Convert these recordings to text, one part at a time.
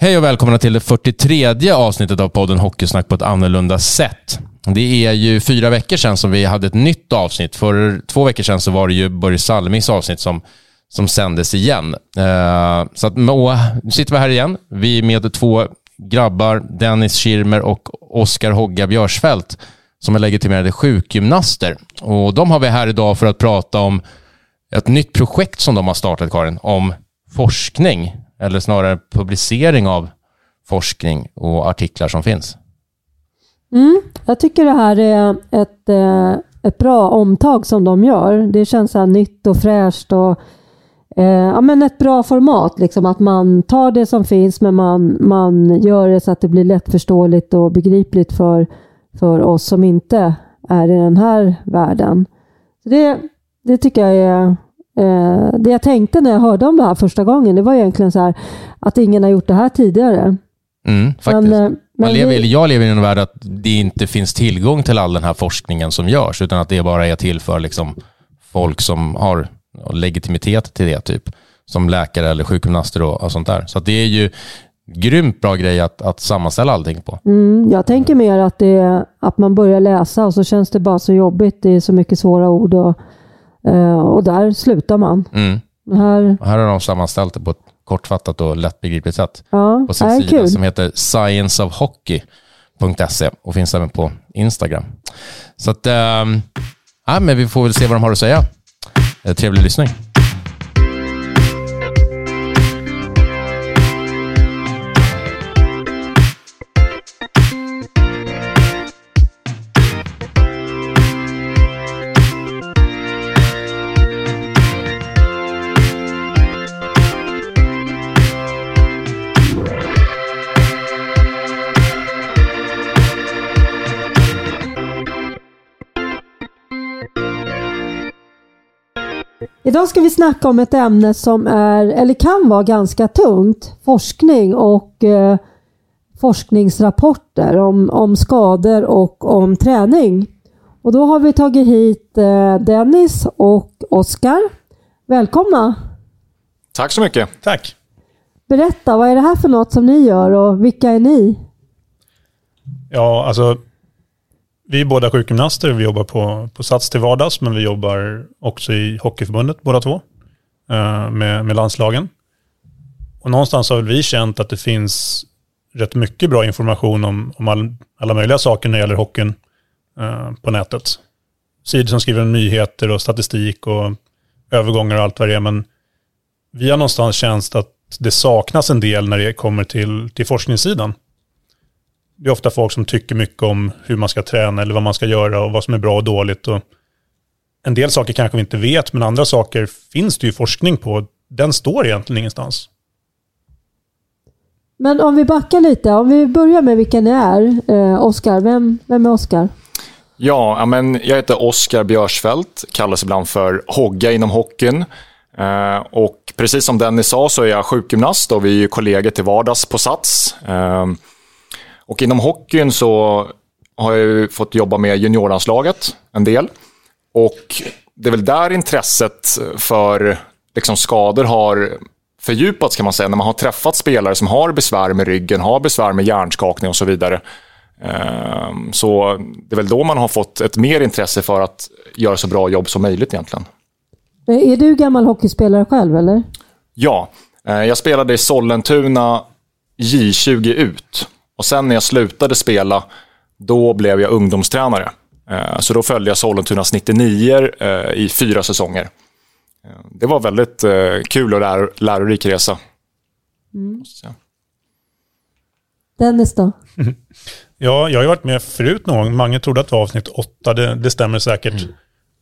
Hej och välkomna till det 43 avsnittet av podden Hockeysnack på ett annorlunda sätt. Det är ju fyra veckor sedan som vi hade ett nytt avsnitt. För två veckor sedan så var det ju Börje Salmings avsnitt som, som sändes igen. Uh, så att, nu sitter vi här igen. Vi är med två grabbar, Dennis Schirmer och Oskar Hogga Björsfält, som är legitimerade sjukgymnaster. Och de har vi här idag för att prata om ett nytt projekt som de har startat, Karin, om forskning eller snarare publicering av forskning och artiklar som finns. Mm, jag tycker det här är ett, eh, ett bra omtag som de gör. Det känns så nytt och fräscht och eh, ja, men ett bra format. Liksom, att man tar det som finns men man, man gör det så att det blir lättförståeligt och begripligt för, för oss som inte är i den här världen. Så det, det tycker jag är Eh, det jag tänkte när jag hörde om det här första gången, det var egentligen så här att ingen har gjort det här tidigare. Mm, faktiskt. Men, eh, men lever, vi... Jag lever i en värld att det inte finns tillgång till all den här forskningen som görs, utan att det bara är till för liksom folk som har legitimitet till det, typ. Som läkare eller sjukgymnaster och, och sånt där. Så det är ju grymt bra grej att, att sammanställa allting på. Mm, jag tänker mer att, det, att man börjar läsa och så känns det bara så jobbigt. Det är så mycket svåra ord och och där slutar man. Mm. Här... här har de sammanställt det på ett kortfattat och lättbegripligt sätt. Ja, på sin sida kul. som heter scienceofhockey.se och finns även på Instagram. Så att, äh, men vi får väl se vad de har att säga. Eh, trevlig lyssning. Idag ska vi snacka om ett ämne som är, eller kan vara ganska tungt. Forskning och eh, forskningsrapporter om, om skador och om träning. Och då har vi tagit hit eh, Dennis och Oskar. Välkomna! Tack så mycket. Tack. Berätta, vad är det här för något som ni gör och vilka är ni? Ja, alltså vi är båda sjukgymnaster. Vi jobbar på, på Sats till vardags, men vi jobbar också i Hockeyförbundet båda två eh, med, med landslagen. Och någonstans har vi känt att det finns rätt mycket bra information om, om all, alla möjliga saker när det gäller hockeyn eh, på nätet. Sidor som skriver om nyheter och statistik och övergångar och allt vad det är. Men vi har någonstans känt att det saknas en del när det kommer till, till forskningssidan det är ofta folk som tycker mycket om hur man ska träna eller vad man ska göra och vad som är bra och dåligt. Och en del saker kanske vi inte vet, men andra saker finns det ju forskning på. Den står egentligen ingenstans. Men om vi backar lite, om vi börjar med vilka ni är. Eh, Oskar, vem, vem är Oskar? Ja, men jag heter Oskar Björsfält, kallas ibland för Hogga inom hockeyn. Eh, och precis som Dennis sa så är jag sjukgymnast och vi är kollegor till vardags på Sats. Eh, och inom hockeyn så har jag fått jobba med juniorlandslaget en del. Och det är väl där intresset för liksom, skador har fördjupats kan man säga. När man har träffat spelare som har besvär med ryggen, har besvär med hjärnskakning och så vidare. Ehm, så det är väl då man har fått ett mer intresse för att göra så bra jobb som möjligt egentligen. Är du gammal hockeyspelare själv eller? Ja, eh, jag spelade i Sollentuna J20 ut. Och sen när jag slutade spela, då blev jag ungdomstränare. Eh, så då följde jag Sollentunas 99 eh, i fyra säsonger. Eh, det var väldigt kul och lär, lärorik resa. Mm. Dennis då? Ja, jag har varit med förut någon gång. Mange trodde att det var avsnitt åtta, det, det stämmer säkert.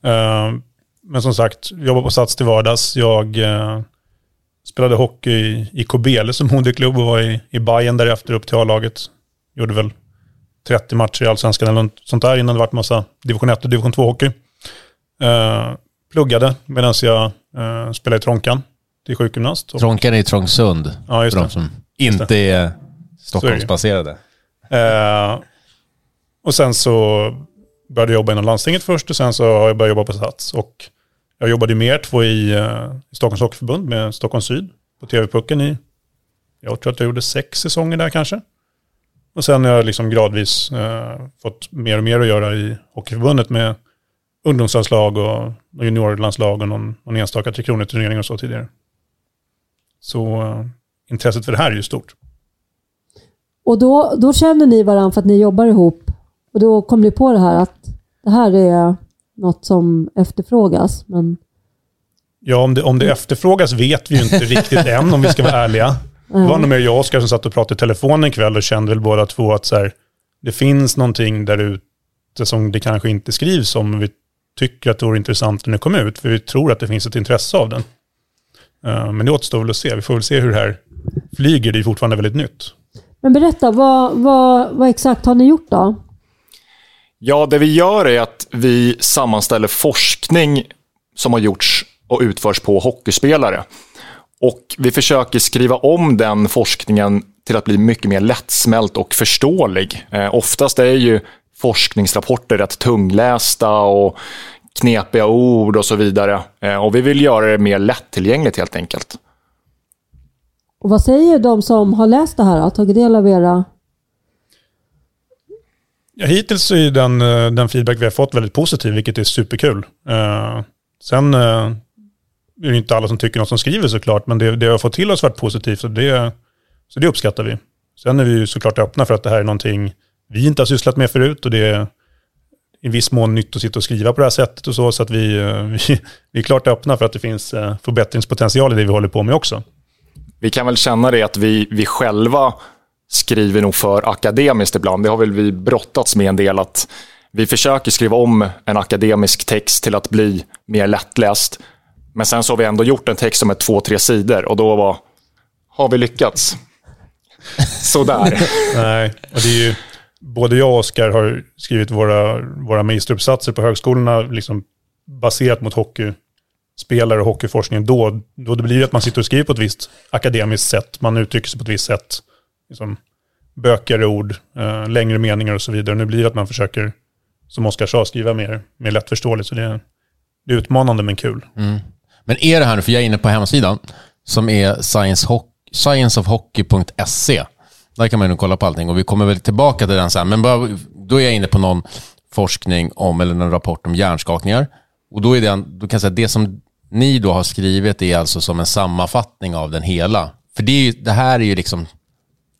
Mm. Men som sagt, jag jobbar på Sats till vardags. Jag Spelade hockey i, i Kobele som moderklubb och var i, i Bayern därefter upp till A-laget. Gjorde väl 30 matcher i allsvenskan eller något sånt där innan det var massa division 1 och division 2-hockey. Uh, eh, pluggade medan jag uh, spelade i Trånkan till sjukgymnast. Trånkan är i Trångsund, ja, just för de som inte är Stockholmsbaserade. Uh, och sen så började jag jobba inom landstinget först och sen så har jag börjat jobba på Sats. Och jag jobbade med er två i, eh, i Stockholms Hockeyförbund med Stockholms Syd på TV-pucken i Jag tror att jag gjorde sex säsonger där kanske. Och sen har jag liksom gradvis eh, fått mer och mer att göra i Hockeyförbundet med ungdomslandslag och juniorlandslag och någon, någon enstaka Tre Kronor-turnering och så tidigare. Så eh, intresset för det här är ju stort. Och då, då känner ni varandra för att ni jobbar ihop. Och då kom ni på det här att det här är något som efterfrågas. Men Ja, om det, om det efterfrågas vet vi ju inte riktigt än om vi ska vara ärliga. Det var nog mer jag och Oskar som satt och pratade i telefon en kväll och kände väl båda två att så här, det finns någonting där ute som det kanske inte skrivs om. Vi tycker att det vore intressant när det kom ut, för vi tror att det finns ett intresse av den. Eh, Men det återstår väl att se. Vi får väl se hur det här flyger. Det är fortfarande väldigt nytt. Men berätta, vad, vad, vad exakt har ni gjort då? Ja, det vi gör är att vi sammanställer forskning som har gjorts och utförs på hockeyspelare. Och vi försöker skriva om den forskningen till att bli mycket mer lättsmält och förståelig. Eh, oftast är ju forskningsrapporter rätt tunglästa och knepiga ord och så vidare. Eh, och vi vill göra det mer lättillgängligt helt enkelt. Och vad säger de som har läst det här och tagit del av era... Ja, hittills är den, eh, den feedback vi har fått väldigt positiv, vilket är superkul. Eh, sen eh, är det inte alla som tycker något som skriver såklart, men det, det har fått till oss varit positivt, så det, så det uppskattar vi. Sen är vi ju såklart öppna för att det här är någonting vi inte har sysslat med förut och det är i viss mån nytt att sitta och skriva på det här sättet och så, så att vi, eh, vi, vi är klart öppna för att det finns eh, förbättringspotential i det vi håller på med också. Vi kan väl känna det att vi, vi själva skriver nog för akademiskt ibland. Det har väl vi brottats med en del. att Vi försöker skriva om en akademisk text till att bli mer lättläst. Men sen så har vi ändå gjort en text som är två, tre sidor och då var, har vi lyckats. Sådär. Nej, och det är ju, både jag och Oskar har skrivit våra, våra magisteruppsatser på högskolorna liksom baserat mot hockeyspelare och hockeyforskning. Då, då det blir det att man sitter och skriver på ett visst akademiskt sätt. Man uttrycker sig på ett visst sätt. Liksom, bökigare ord, eh, längre meningar och så vidare. Nu blir det att man försöker, som Oskar sa, skriva mer, mer lättförståeligt. Så det är, det är utmanande men kul. Mm. Men är det här nu, för jag är inne på hemsidan, som är science scienceofhockey.se. Där kan man ju kolla på allting och vi kommer väl tillbaka till den sen. Men bara, då är jag inne på någon forskning om, eller någon rapport om hjärnskakningar. Och då är det, då kan jag säga, det som ni då har skrivit är alltså som en sammanfattning av den hela. För det, är ju, det här är ju liksom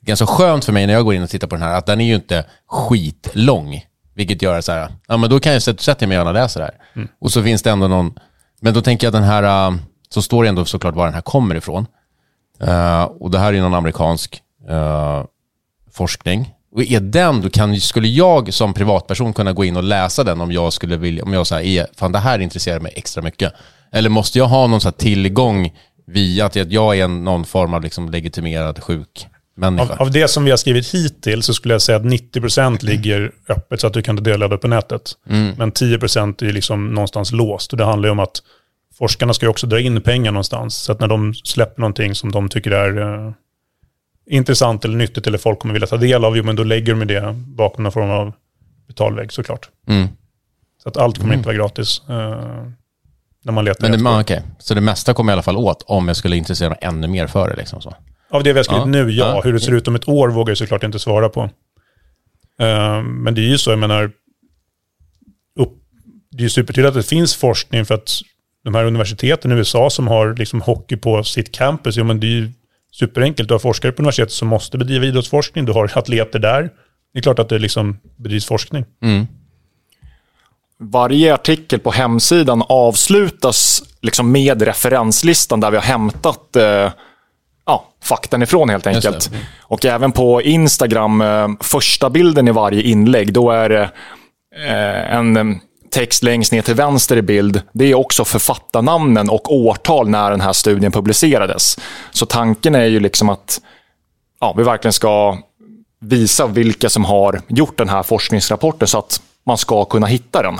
ganska skönt för mig när jag går in och tittar på den här, att den är ju inte skitlång. Vilket gör så här, ja men då kan jag sätta mig och läsa det här. Och så finns det ändå någon, men då tänker jag att den här, äh, så står det ändå såklart var den här kommer ifrån. Eh, och det här är någon amerikansk eh, forskning. Och är den, då kan, skulle jag som privatperson kunna gå in och läsa den om jag skulle vilja, om jag säger, fan det här intresserar mig extra mycket. Eller måste jag ha någon så tillgång via att jag är någon form av liksom legitimerad sjuk människa? Av, av det som vi har skrivit hittills så skulle jag säga att 90% ligger öppet så att du kan dela det på nätet. Men 10% är liksom någonstans låst. Och det handlar ju om att forskarna ska ju också dra in pengar någonstans. Så att när de släpper någonting som de tycker är eh, intressant eller nyttigt eller folk kommer vilja ta del av, jo, men då lägger de det bakom någon form av betalvägg såklart. Mm. Så att allt kommer inte vara gratis eh, när man letar Men det, man, okej. Så det mesta kommer jag i alla fall åt om jag skulle intressera mig ännu mer för det. Liksom så. Av det vi har skrivit Ja. nu, ja. Ja. Hur det ser ut om ett år vågar jag såklart inte svara på. Eh, men det är ju så, jag menar, upp, det är ju supertydligt att det finns forskning för att de här universiteten i USA som har liksom hockey på sitt campus, ja men det är ju superenkelt. Du har forskare på universitetet som måste bedriva idrottsforskning, du har atleter där. Det är klart att det liksom bedrivs forskning. Varje artikel på hemsidan avslutas liksom med referenslistan där vi har hämtat eh, ja, faktan ifrån helt enkelt. Och även på Instagram, eh, första bilden i varje inlägg, då är det eh, en eh, text längst ner till vänster i bild. Det är också författarnamnen och årtal när den här studien publicerades. Så tanken är ju liksom att ja, vi verkligen ska visa vilka som har gjort den här forskningsrapporten så att man ska kunna hitta den.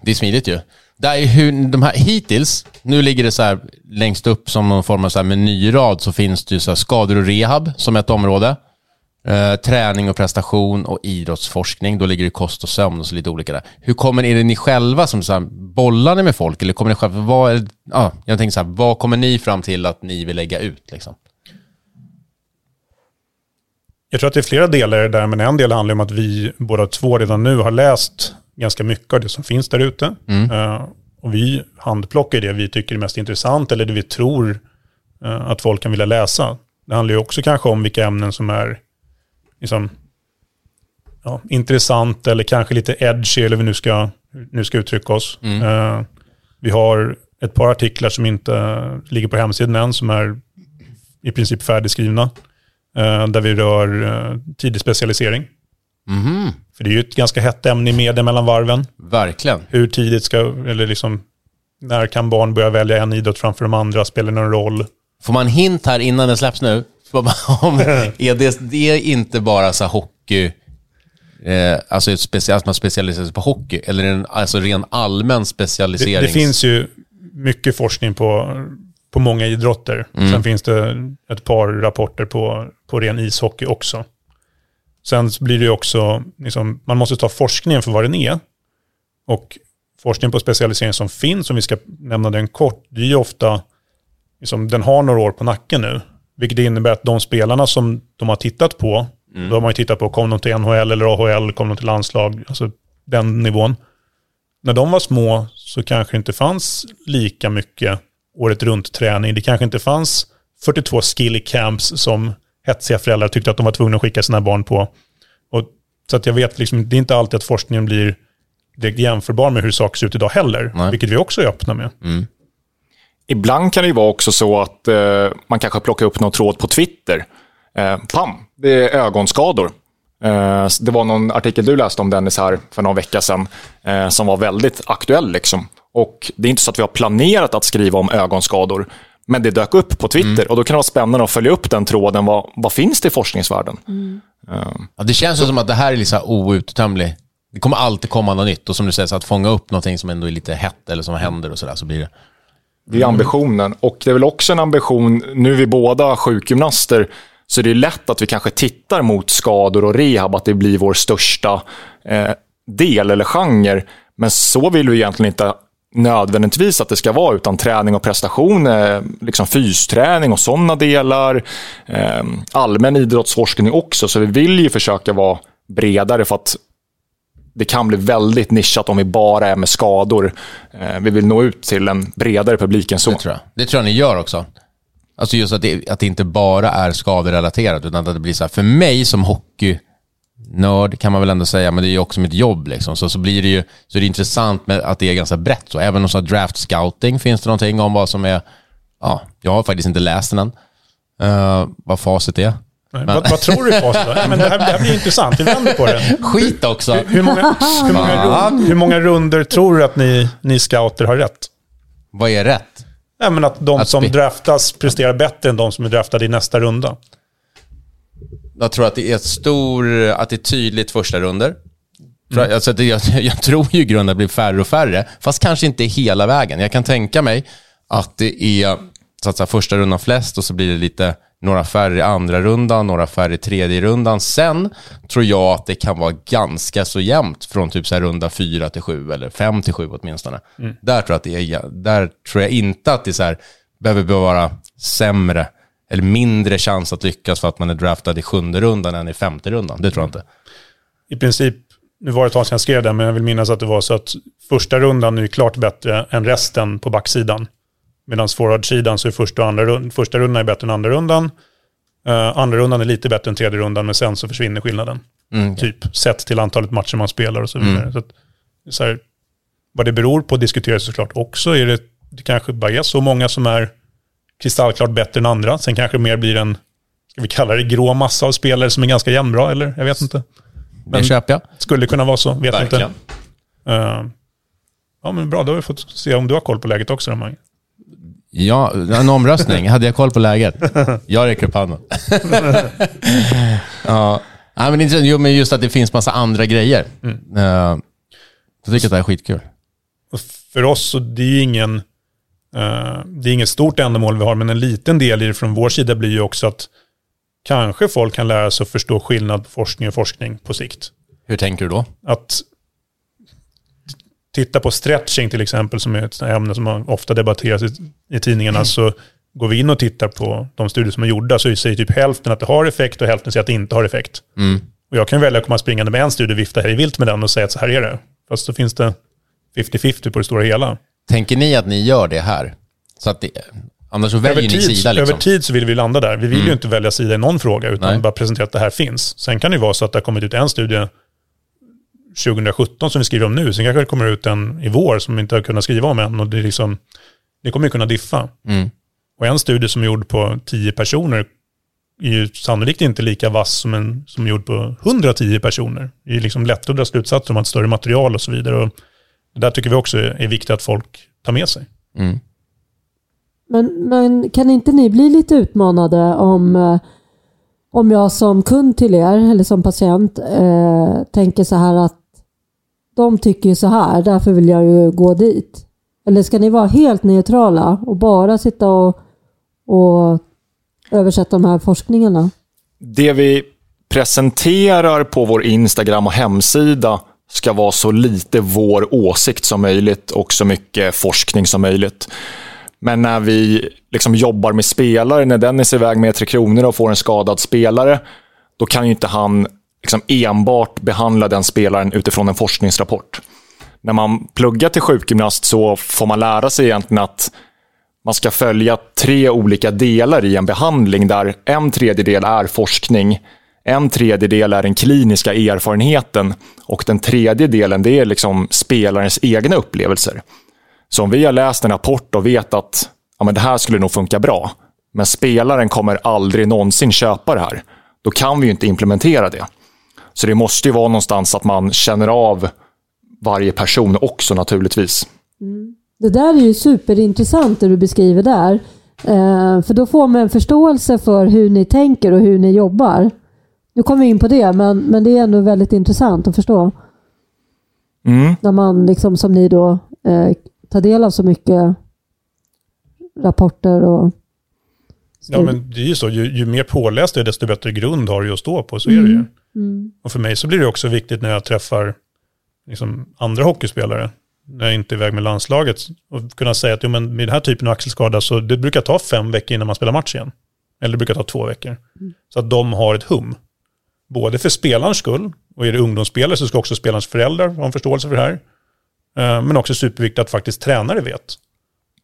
Det är smidigt ju. Det är hur, de här, hittills, nu ligger det så här längst upp som någon form av så här menyrad så finns det ju så här skador och rehab som ett område. Eh, träning och prestation och idrottsforskning. Då ligger det kost och sömn och så lite olika där. Hur kommer, är det ni själva som så här, bollar ni med folk eller kommer ni själva, vad, är, ja, jag tänker så här, vad kommer ni fram till att ni vill lägga ut liksom? Jag tror att det är flera delar i det där, men en del handlar om att vi båda två redan nu har läst ganska mycket av det som finns där ute. Mm. Uh, och vi handplockar det vi tycker är mest intressant eller det vi tror uh, att folk kan vilja läsa. Det handlar ju också kanske om vilka ämnen som är liksom, ja, intressant eller kanske lite edgy eller vi nu ska, nu ska uttrycka oss. Mm. Uh, vi har ett par artiklar som inte ligger på hemsidan än som är i princip färdigskrivna. Där vi rör tidig specialisering. Mhm. För det är ju ett ganska hett ämne i media mellan varven. Verkligen. Hur tidigt ska, eller liksom, när kan barn börja välja en idrott framför de andra? Spelar det någon roll? Får man hint här innan den släpps nu? Om, är det, det är inte bara så hockey, eh, alltså speci- att man specialiserar sig på hockey, eller en alltså ren allmän Det, specialisering? det finns ju mycket forskning på, på många idrotter. Sen finns det ett par rapporter på, på ren ishockey också. Sen blir det ju också, liksom, man måste ta forskningen för vad den är. Och forskningen på specialisering som finns, om vi ska nämna den kort, det är ju ofta, liksom, den har några år på nacken nu. Vilket innebär att de spelarna som de har tittat på, då har man ju tittat på, kom de till NHL eller AHL, kom de till landslag, alltså den nivån. När de var små så kanske det inte fanns lika mycket året runt träning. Det kanske inte fanns 42 skill camps som hetsiga föräldrar tyckte att de var tvungna att skicka sina barn på. Och, så att jag vet, liksom, det är inte alltid att forskningen blir direkt jämförbar med hur saker ser ut idag heller. Nej. Vilket vi också är öppna med. Ibland kan det ju vara också så att eh, man kanske plockar upp någon tråd på Twitter. Eh, pam, det är ögonskador. Eh, det var någon artikel du läste om Dennis här för någon vecka sedan eh, som var väldigt aktuell. Liksom. Och Det är inte så att vi har planerat att skriva om ögonskador, men det dök upp på Twitter och då kan det vara spännande att följa upp den tråden. Vad, vad finns det i forskningsvärlden? Ja, det känns ju som att det här är liksom outtömligt. Det kommer alltid komma något nytt och som du säger, så att fånga upp någonting som ändå är lite hett eller som händer och sådär, så blir det. Det är ambitionen. Och det är väl också en ambition, nu är vi båda sjukgymnaster, så det är lätt att vi kanske tittar mot skador och rehab, att det blir vår största eh, del eller genre. Men så vill vi egentligen inte nödvändigtvis att det ska vara, utan träning och prestation, eh, liksom fysträning och sådana delar. Ehm, allmän idrottsforskning också, så vi vill ju försöka vara bredare för att det kan bli väldigt nischat om vi bara är med skador. Ehm, vi vill nå ut till en bredare publik än så. Det tror jag. Det tror jag ni gör också. Alltså just att det, att det inte bara är skaderelaterat, utan att det blir så här, för mig som hockey hockeynörd kan man väl ändå säga, men det är ju också mitt jobb liksom, så, så blir det ju, så är det intressant med att det är ganska brett så. Även om så draft scouting finns det någonting om vad som är, ja, jag har faktiskt inte läst den än, uh, vad facit är. Nej, vad, vad tror du på? Ja, men det, här, det här blir intressant, vi vänder på det. Skit också! Hur många, hur många, rund, hur många runder tror du att ni, ni scouter har rätt? Vad är rätt? Ja, men att de Att som draftas presterar bättre än de som är draftade i nästa runda. Jag tror att det är ett stor, att det är tydligt första runder. Tror- Alltså, det, jag, jag tror ju grunden blir färre och färre, fast kanske inte hela vägen. Jag kan tänka mig att det är så att säga, första rundan flest och så blir det lite några färre i andra rundan, några färre i tredje rundan. Sen tror jag att det kan vara ganska så jämnt från typ så här runda fyra till sju eller fem till sju åtminstone. Där, tror jag att det är, där tror jag inte att det så här, behöver vara sämre eller mindre chans att lyckas för att man är draftad i sjunde rundan än i femte rundan. Det tror jag inte. I princip, nu var det ett tag sedan jag skrev det, men jag vill minnas att det var så att första rundan är klart bättre än resten på backsidan. Medan forwardsidan så är första, och andra, första rundan är bättre än andra rundan. Uh, andra rundan är lite bättre än tredje rundan, men sen så försvinner skillnaden. Typ sett till antalet matcher man spelar och så vidare. Så att, så här, vad det beror på diskuteras såklart också. Är det, det kanske bara är så många som är kristallklart bättre än andra. Sen kanske mer blir en, ska vi kalla det grå massa av spelare som är ganska jämnbra, eller? Jag vet inte. Det köper jag. Skulle kunna vara så, vet Verkligen. inte. Uh, ja, men bra, då har vi fått se om du har koll på läget också, Mange. Ja, en omröstning. Hade jag koll på läget? Jag räcker upp handen. ja. Nej, men, inte, jo, men just att det finns massa andra grejer. Mm. Uh, jag tycker att det här är skitkul. För oss, så det är ju ingen, det är inget stort ändamål vi har, men en liten del i det från vår sida blir ju också att kanske folk kan lära sig att förstå skillnad på forskning och forskning på sikt. Hur tänker du då? Att titta på stretching till exempel, som är ett ämne som ofta debatteras i, i tidningarna, mm. så går vi in och tittar på de studier som är gjorda så säger typ hälften att det har effekt och hälften säger att det inte har effekt. Mm. Och jag kan välja att komma springande med en studie, vifta här i vilt med den och säga att så här är det. Fast då finns det 50-50 på det stora hela. Tänker ni att ni gör det här? Så att det, annars så väljer över ni tid, sida. Liksom. Över tid så vill vi landa där. Vi vill mm. ju inte välja sida i någon fråga, utan Nej. bara presentera att det här finns. Sen kan det ju vara så att det har kommit ut en studie 2017 som vi skriver om nu. Sen kanske det kommer ut en i vår som vi inte har kunnat skriva om än. Och det, är liksom, det kommer ju kunna diffa. Mm. Och en studie som är gjord på 10 personer är ju sannolikt inte lika vass som en som är gjord på 110 personer. Det är liksom lätt att dra slutsatser om att större material och så vidare. Och det där tycker vi också är viktigt att folk tar med sig. Mm. Men, men kan inte ni bli lite utmanade om, eh, om jag som kund till er eller som patient eh, tänker så här att de tycker så här, därför vill jag ju gå dit. Eller ska ni vara helt neutrala och bara sitta och, och översätta de här forskningarna? Det vi presenterar på vår Instagram och hemsida ska vara så lite vår åsikt som möjligt och så mycket forskning som möjligt. Men när vi liksom jobbar med spelare, när Dennis är iväg med Tre Kronor och får en skadad spelare, då kan ju inte han liksom enbart behandla den spelaren utifrån en forskningsrapport. När man pluggar till sjukgymnast så får man lära sig egentligen att man ska följa tre olika delar i en behandling där en tredjedel är forskning, en tredjedel är den kliniska erfarenheten och den tredje delen det är liksom spelarens egna upplevelser. Så om vi har läst en rapport och vet att ja, men det här skulle nog funka bra, men spelaren kommer aldrig någonsin köpa det här, då kan vi ju inte implementera det. Så det måste ju vara någonstans att man känner av varje person också naturligtvis. Mm. Det där är ju superintressant det du beskriver där. Eh, för då får man en förståelse för hur ni tänker och hur ni jobbar. Nu kommer vi in på det, men, men det är ändå väldigt intressant att förstå. Mm. När man, liksom, som ni då, eh, tar del av så mycket rapporter och... Ja, men det är ju så. Ju, ju mer påläst du är, desto bättre grund har du att stå på. Så är det ju. Mm. mm. Och för mig så blir det också viktigt när jag träffar liksom, andra hockeyspelare när jag inte är iväg med landslaget och kunna säga att jo, men med den här typen av axelskada så det brukar ta fem veckor innan man spelar match igen. Eller det brukar ta två veckor. Mm. Så att de har ett hum. Både för spelarens skull, och är det ungdomsspelare så ska också spelarens föräldrar ha en förståelse för det här. Eh, men också superviktigt att faktiskt tränare vet.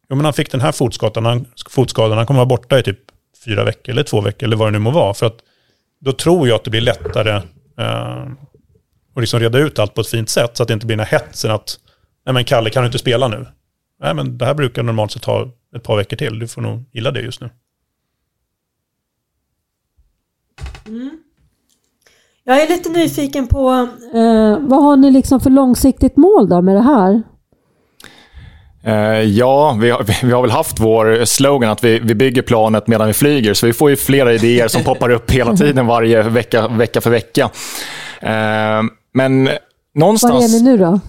Jo, men han fick den här fotskadan, han, fotskadan, han kommer vara borta i typ fyra veckor eller två veckor eller vad det nu må vara. För att då tror jag att det blir lättare eh, att liksom reda ut allt på ett fint sätt så att det inte blir den här hetsen att nej men Kalle kan du inte spela nu? Nej men det här brukar normalt sett ta ett par veckor till, du får nog gilla det just nu. Mm. Jag är lite nyfiken på eh, vad har ni liksom för långsiktigt mål då med det här? Uh, ja, vi har, vi har väl haft vår slogan att vi, vi bygger planet medan vi flyger, så vi får ju flera idéer som poppar upp hela tiden varje vecka, vecka för vecka. Uh, men någonstans... Var är ni nu då?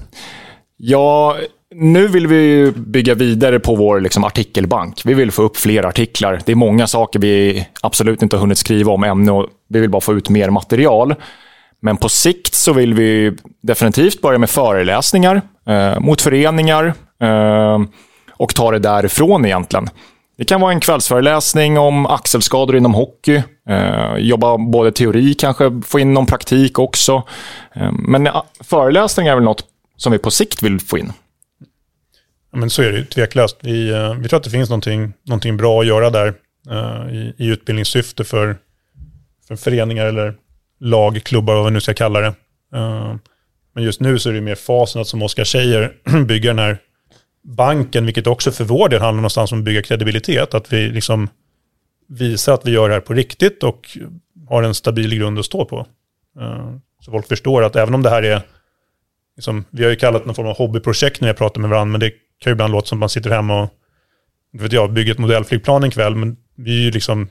Ja, nu vill vi bygga vidare på vår liksom, artikelbank. Vi vill få upp fler artiklar. Det är många saker vi absolut inte har hunnit skriva om ännu och vi vill bara få ut mer material. Men på sikt så vill vi definitivt börja med föreläsningar eh, mot föreningar eh, och ta det därifrån egentligen. Det kan vara en kvällsföreläsning om axelskador inom hockey. Eh, jobba både teori, kanske få in någon praktik också. Eh, men föreläsningar är väl något som vi på sikt vill få in. Men så är det ju tveklöst. Vi, eh, vi tror att det finns någonting, någonting bra att göra där uh, i, i utbildningssyfte för, för föreningar eller lag, klubbar, vad vi nu ska kalla det. Uh, men just nu så är det mer fasen att som Oskar säger bygga den här banken, vilket också för vår del handlar någonstans om att bygga kredibilitet. Att vi liksom visar att vi gör det här på riktigt och har en stabil grund att stå på. Så folk förstår att även om det här är liksom, vi har ju kallat det någon form av hobbyprojekt när jag pratar med varandra, men det kan ju ibland låta som att man sitter hemma och vet jag, bygger ett modellflygplan en kväll, men vi, är liksom,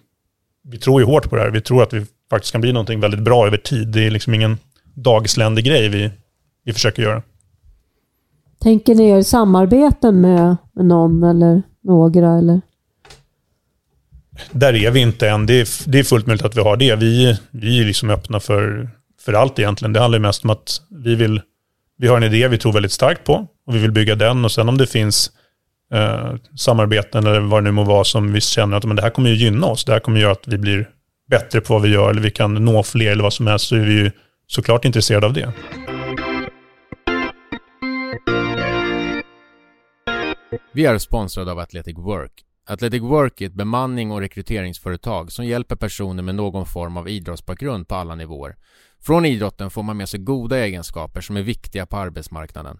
vi tror ju hårt på det här. Vi tror att vi faktiskt kan bli någonting väldigt bra över tid. Det är liksom ingen dagsländig grej vi, vi försöker göra. Tänker ni er samarbeten med, med någon eller några? Eller? där är vi inte än. Det är, det är fullt möjligt att vi har det. Vi, vi är liksom öppna för, för allt egentligen. Det handlar mest om att vi vill, vi har en idé vi tror väldigt starkt på och vi vill bygga den och sen om det finns eh, samarbeten eller vad det nu må vara som vi känner att men det här kommer ju gynna oss. Det här kommer göra att vi blir bättre på vad vi gör eller vi kan nå fler eller vad som helst så är vi ju såklart intresserade av det. Vi är sponsrade av Athletic Work. Athletic Work är ett bemanning och rekryteringsföretag som hjälper personer med någon form av idrottsbakgrund på alla nivåer. Från idrotten får man med sig goda egenskaper som är viktiga på arbetsmarknaden.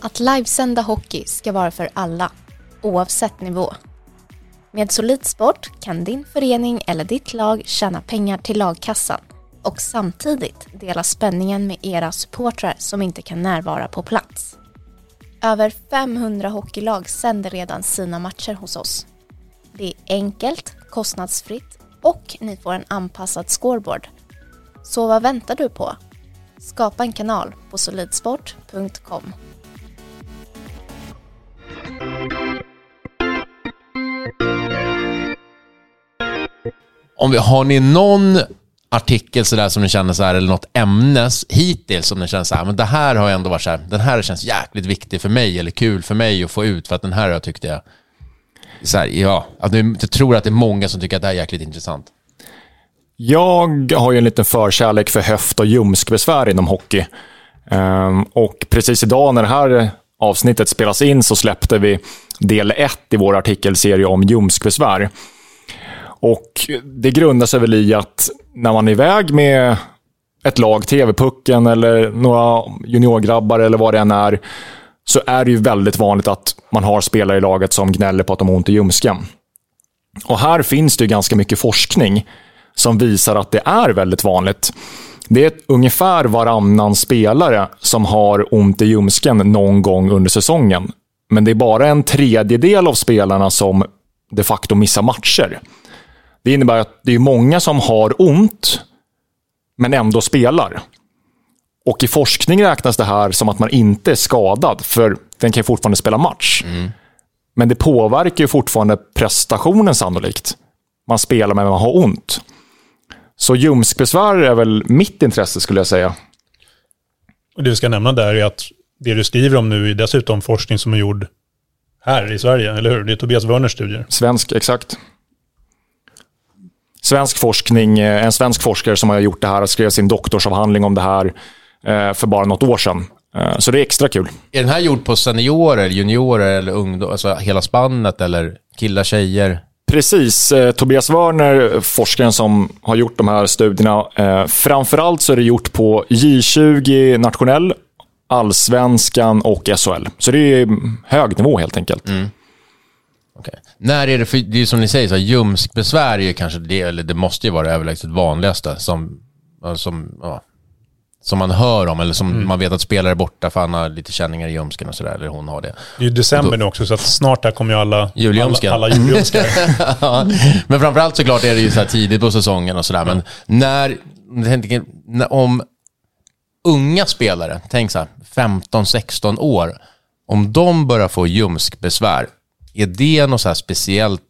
Att livesända hockey ska vara för alla, oavsett nivå. Med Solid Sport kan din förening eller ditt lag tjäna pengar till lagkassan och samtidigt dela spänningen med era supportrar som inte kan närvara på plats. Över 500 hockeylag sänder redan sina matcher hos oss. Det är enkelt, kostnadsfritt och ni får en anpassad scoreboard. Så vad väntar du på? Skapa en kanal på solidsport.com. Om vi, har ni någon artikel sådär som ni känner så här, eller något ämne hittills som ni känner så här, men det här har ändå varit så här, den här känns jäkligt viktig för mig eller kul för mig att få ut för att den här har jag tyckt är, så här, ja, jag tror att det är många som tycker att det här är jäkligt intressant. Jag har ju en liten förkärlek för höft och ljumskbesvär inom hockey. Ehm, och precis idag när det här avsnittet spelas in så släppte vi del 1 i vår artikelserie om ljumskbesvär. Och det grundar sig väl i att när man är iväg med ett lag, TV-pucken eller några juniorgrabbar eller vad det än är, så är det ju väldigt vanligt att man har spelare i laget som gnäller på att de har ont i ljumsken. Och här finns det ju ganska mycket forskning som visar att det är väldigt vanligt. Det är ungefär varannan spelare som har ont i ljumsken någon gång under säsongen. Men det är bara en tredjedel av spelarna som de facto missar matcher. Det innebär att det är många som har ont, men ändå spelar. Och i forskning räknas det här som att man inte är skadad, för den kan fortfarande spela match. Mm. Men det påverkar ju fortfarande prestationen sannolikt. Man spelar men man har ont. Så ljumskbesvär är väl mitt intresse skulle jag säga. Och det vi ska nämna där är att det du skriver om nu är dessutom forskning som är gjord här i Sverige, eller hur? Det är Tobias Wörners studier. Svensk, exakt svensk forskning, eh, en svensk forskare som har gjort det här och skrev sin doktorsavhandling om det här eh, för bara något år sedan. Eh, så det är extra kul. Är den här gjord på seniorer, juniorer eller ungdomar? Alltså hela spannet eller killar, tjejer? Precis. Eh, Tobias Wörner, forskaren som har gjort de här studierna. Eh, framförallt så är det gjort på J20 nationell, allsvenskan och SHL. Så det är hög nivå helt enkelt. Mm. Okay. När är det, för det är som ni säger, så ljumskbesvär är ju kanske det, eller det måste ju vara det överlägset vanligaste som, som, ja, som man hör om, eller som mm. man vet att spelare är borta för han har lite känningar i ljumsken och sådär, eller hon har det. Det är ju december då, nu också, så att snart här kommer ju alla julljumskar. Alla, alla julljumskar. ja, men framförallt såklart är det ju så här tidigt på säsongen och sådär, men när, om unga spelare, tänk så här, 15-16 år, om de börjar få ljumskbesvär, är det något så speciellt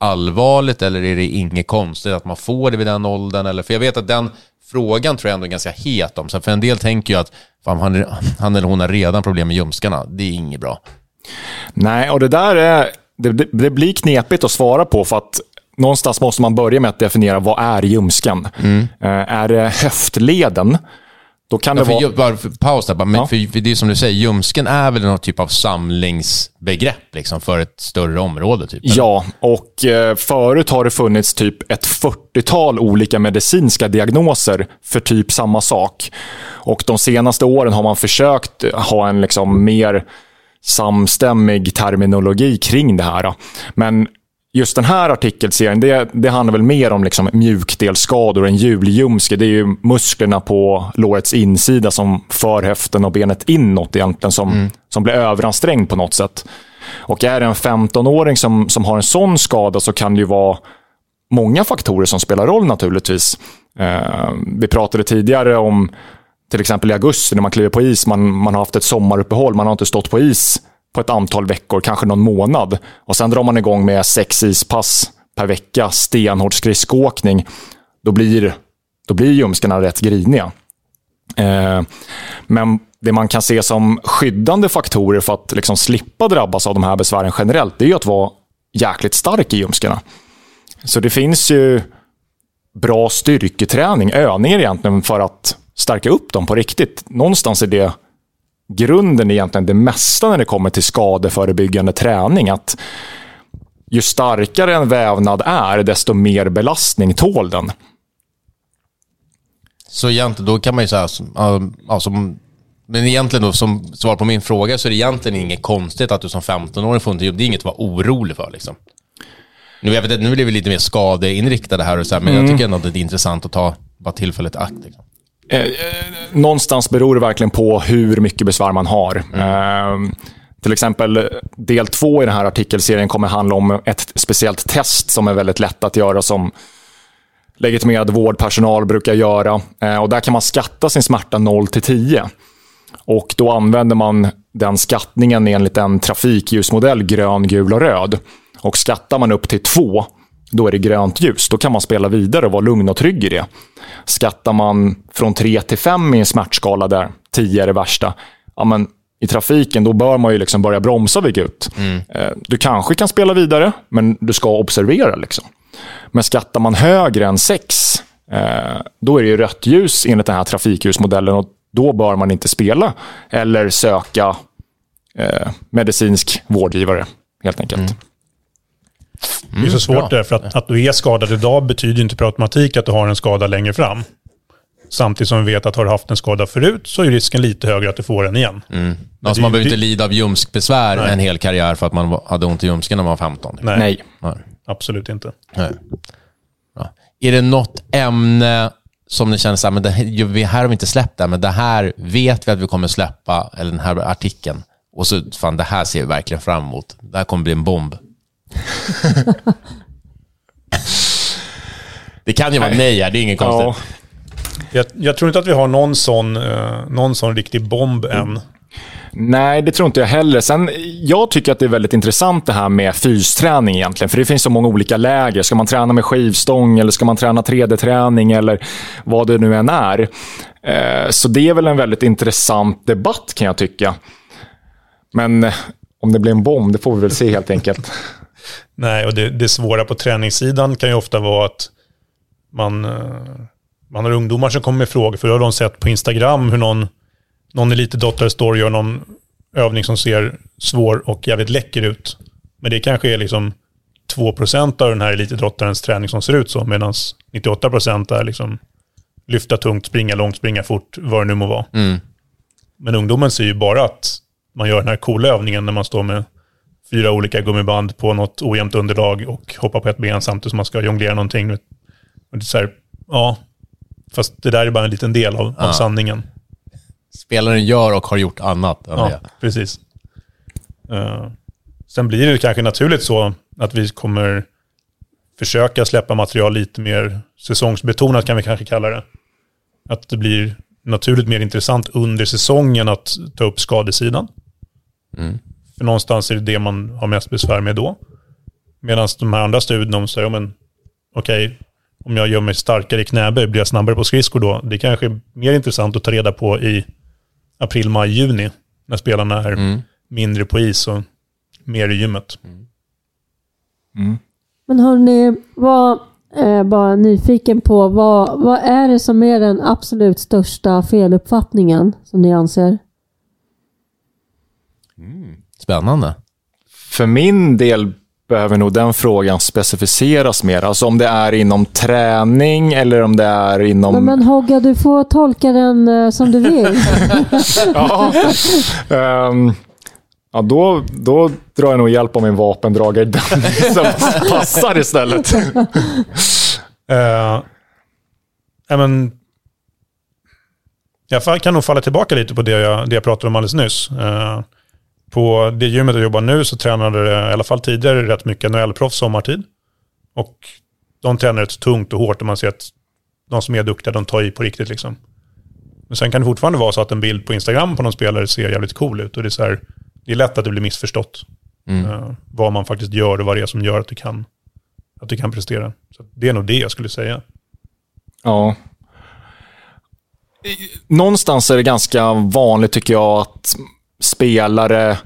allvarligt eller är det inget konstigt att man får det vid den åldern? Eller, för jag vet att den frågan tror jag ändå är ganska het om. Så för en del tänker ju att fan, han, han eller hon har redan problem med ljumskarna. Det är inget bra. Nej, och det där är, det, det, blir knepigt att svara på för att någonstans måste man börja med att definiera vad är ljumsken? Mm. Uh, är det höftleden? Då kan ja, det vara... Bara för, paus där, bara, ja. för, för det är som du säger, ljumsken är väl någon typ av samlingsbegrepp liksom, för ett större område? Typ, ja, och eh, förut har det funnits typ ett 40-tal olika medicinska diagnoser för typ samma sak. Och de senaste åren har man försökt ha en liksom mer samstämmig terminologi kring det här. Men just den här artikelserien, det, det handlar väl mer om liksom mjukdelsskador. En hjulljumske, det är ju musklerna på lårets insida som för höften och benet inåt egentligen, som, mm. som blir överansträngd på något sätt. Och är det en 15-åring som, som har en sån skada så kan det ju vara många faktorer som spelar roll naturligtvis. Eh, vi pratade tidigare om till exempel i augusti när man kliver på is, man, man har haft ett sommaruppehåll, man har inte stått på is på ett antal veckor, kanske någon månad. Och sen drar man igång med sex ispass per vecka, stenhård skridskoåkning. Då blir, då blir ljumskarna rätt griniga. Eh, men det man kan se som skyddande faktorer för att liksom slippa drabbas av de här besvären generellt, det är ju att vara jäkligt stark i ljumskarna. Så det finns ju bra styrketräning, övningar egentligen för att stärka upp dem på riktigt. Någonstans är det grunden egentligen det mesta när det kommer till skadeförebyggande träning. Att ju starkare en vävnad är, desto mer belastning tål den. Så egentligen, då kan man ju säga, alltså, men egentligen då, som svar på min fråga, så är det egentligen inget konstigt att du som 15-åring får inte jobb. Det är inget att vara orolig för. Liksom. Nu, jag vet, nu blir vi lite mer skadeinriktade här, och så här, men mm. jag tycker ändå att det är intressant att ta bara tillfället akt. Liksom. Eh, eh, någonstans beror det verkligen på hur mycket besvär man har. Mm. Eh, till exempel del två i den här artikelserien kommer handla om ett speciellt test som är väldigt lätt att göra som legitimerad vårdpersonal brukar göra. Eh, och där kan man skatta sin smärta 0 till 10. Och då använder man den skattningen enligt en trafikljusmodell grön, gul och röd. Och skattar man upp till 2 då är det grönt ljus. Då kan man spela vidare och vara lugn och trygg i det. Skattar man från 3 till 5 i en smärtskala där 10 är det värsta, ja, men i trafiken då bör man ju liksom börja bromsa vid Gud. Mm. Eh, du kanske kan spela vidare, men du ska observera. Liksom. Men skattar man högre än 6, eh, då är det ju rött ljus enligt den här trafikljusmodellen och då bör man inte spela eller söka eh, medicinsk vårdgivare, helt enkelt. Mm. Mm, det är så svårt där, för att, att du är skadad idag betyder inte per automatik att du har en skada längre fram. Samtidigt som vi vet att har du haft en skada förut så är risken lite högre att du får den igen. Mm. Alltså man behöver inte lida av ljumskbesvär Nej. en hel karriär för att man hade ont i ljumsken när man var 15. Nej, Nej. Nej. absolut inte. Nej. Ja. Är det något ämne som ni känner så här, men det här har vi inte släppt det, men det här vet vi att vi kommer släppa, eller den här artikeln. Och så, fan det här ser vi verkligen fram emot. Det här kommer bli en bomb. det kan ju vara nej här, det är inget konstigt. Ja. Jag, jag, tror inte att vi har någon sån, uh, någon sån riktig bomb än. Nej, det tror inte jag heller. Sen, jag tycker att det är väldigt intressant det här med fysträning egentligen. För det finns så många olika läger. Ska man träna med skivstång eller ska man träna 3D-träning eller vad det nu än är. Eh, så det är väl en väldigt intressant debatt kan jag tycka. Men eh, om det blir en bomb, det får vi väl se helt enkelt. Nej, och det, det svåra på träningssidan kan ju ofta vara att man, eh, man har ungdomar som kommer med frågor. För då har de sett på Instagram hur någon, någon elitidrottare står och gör någon övning som ser svår och jävligt läcker ut. Men det kanske är liksom 2% av den här elitidrottarens träning som ser ut så, medan 98% är liksom lyfta tungt, springa långt, springa fort, vad det nu må vara. Mm. Men ungdomen ser ju bara att man gör den här coola övningen när man står med fyra olika gummiband på något ojämnt underlag och hoppa på ett ben samtidigt som man ska jonglera någonting. Och det är så här, ja, fast det där är bara en liten del av, ja. av sanningen. Spelaren gör och har gjort annat. Ja, det. precis. Uh, sen blir det kanske naturligt så att vi kommer försöka släppa material lite mer säsongsbetonat kan vi kanske kalla det. Att det blir naturligt mer intressant under säsongen att ta upp skadesidan. Mm. För någonstans är det det man har mest besvär med då. Medan de här andra studierna, de säger, men okej, okay, om jag gör mig starkare i knäböj, blir jag snabbare på skridskor då? Det kanske är mer intressant att ta reda på i april, maj, juni. När spelarna är mm. mindre på is och mer i gymmet. Mm. mm. Men hörni, vad, eh, bara nyfiken på, vad, vad är det som är den absolut största feluppfattningen som ni anser? Mm. Spännande. För min del behöver nog den frågan specificeras mer. Alltså om det är inom träning eller om det är inom... Men, men Hogga, du får tolka den uh, som du vill. ja. Um, Ja, då, då drar jag nog hjälp av min vapendragare Dennis som passar istället. Uh, men, jag kan nog falla tillbaka lite på det jag, det jag pratade om alldeles nyss. Uh, på det gymmet jag jobbar nu så tränade det i alla fall tidigare rätt mycket NHL-proffs sommartid. Och de tränar rätt tungt och hårt och man ser att de som är duktiga, de tar i på riktigt liksom. Men sen kan det fortfarande vara så att en bild på Instagram på någon spelare ser jävligt cool ut. Och det är, så här, det är lätt att det blir missförstått. Mm. Uh, vad man faktiskt gör och vad det är som gör att du kan, att du kan prestera. Så det är nog det jag skulle säga. Ja. Någonstans är det ganska vanligt tycker jag att spelare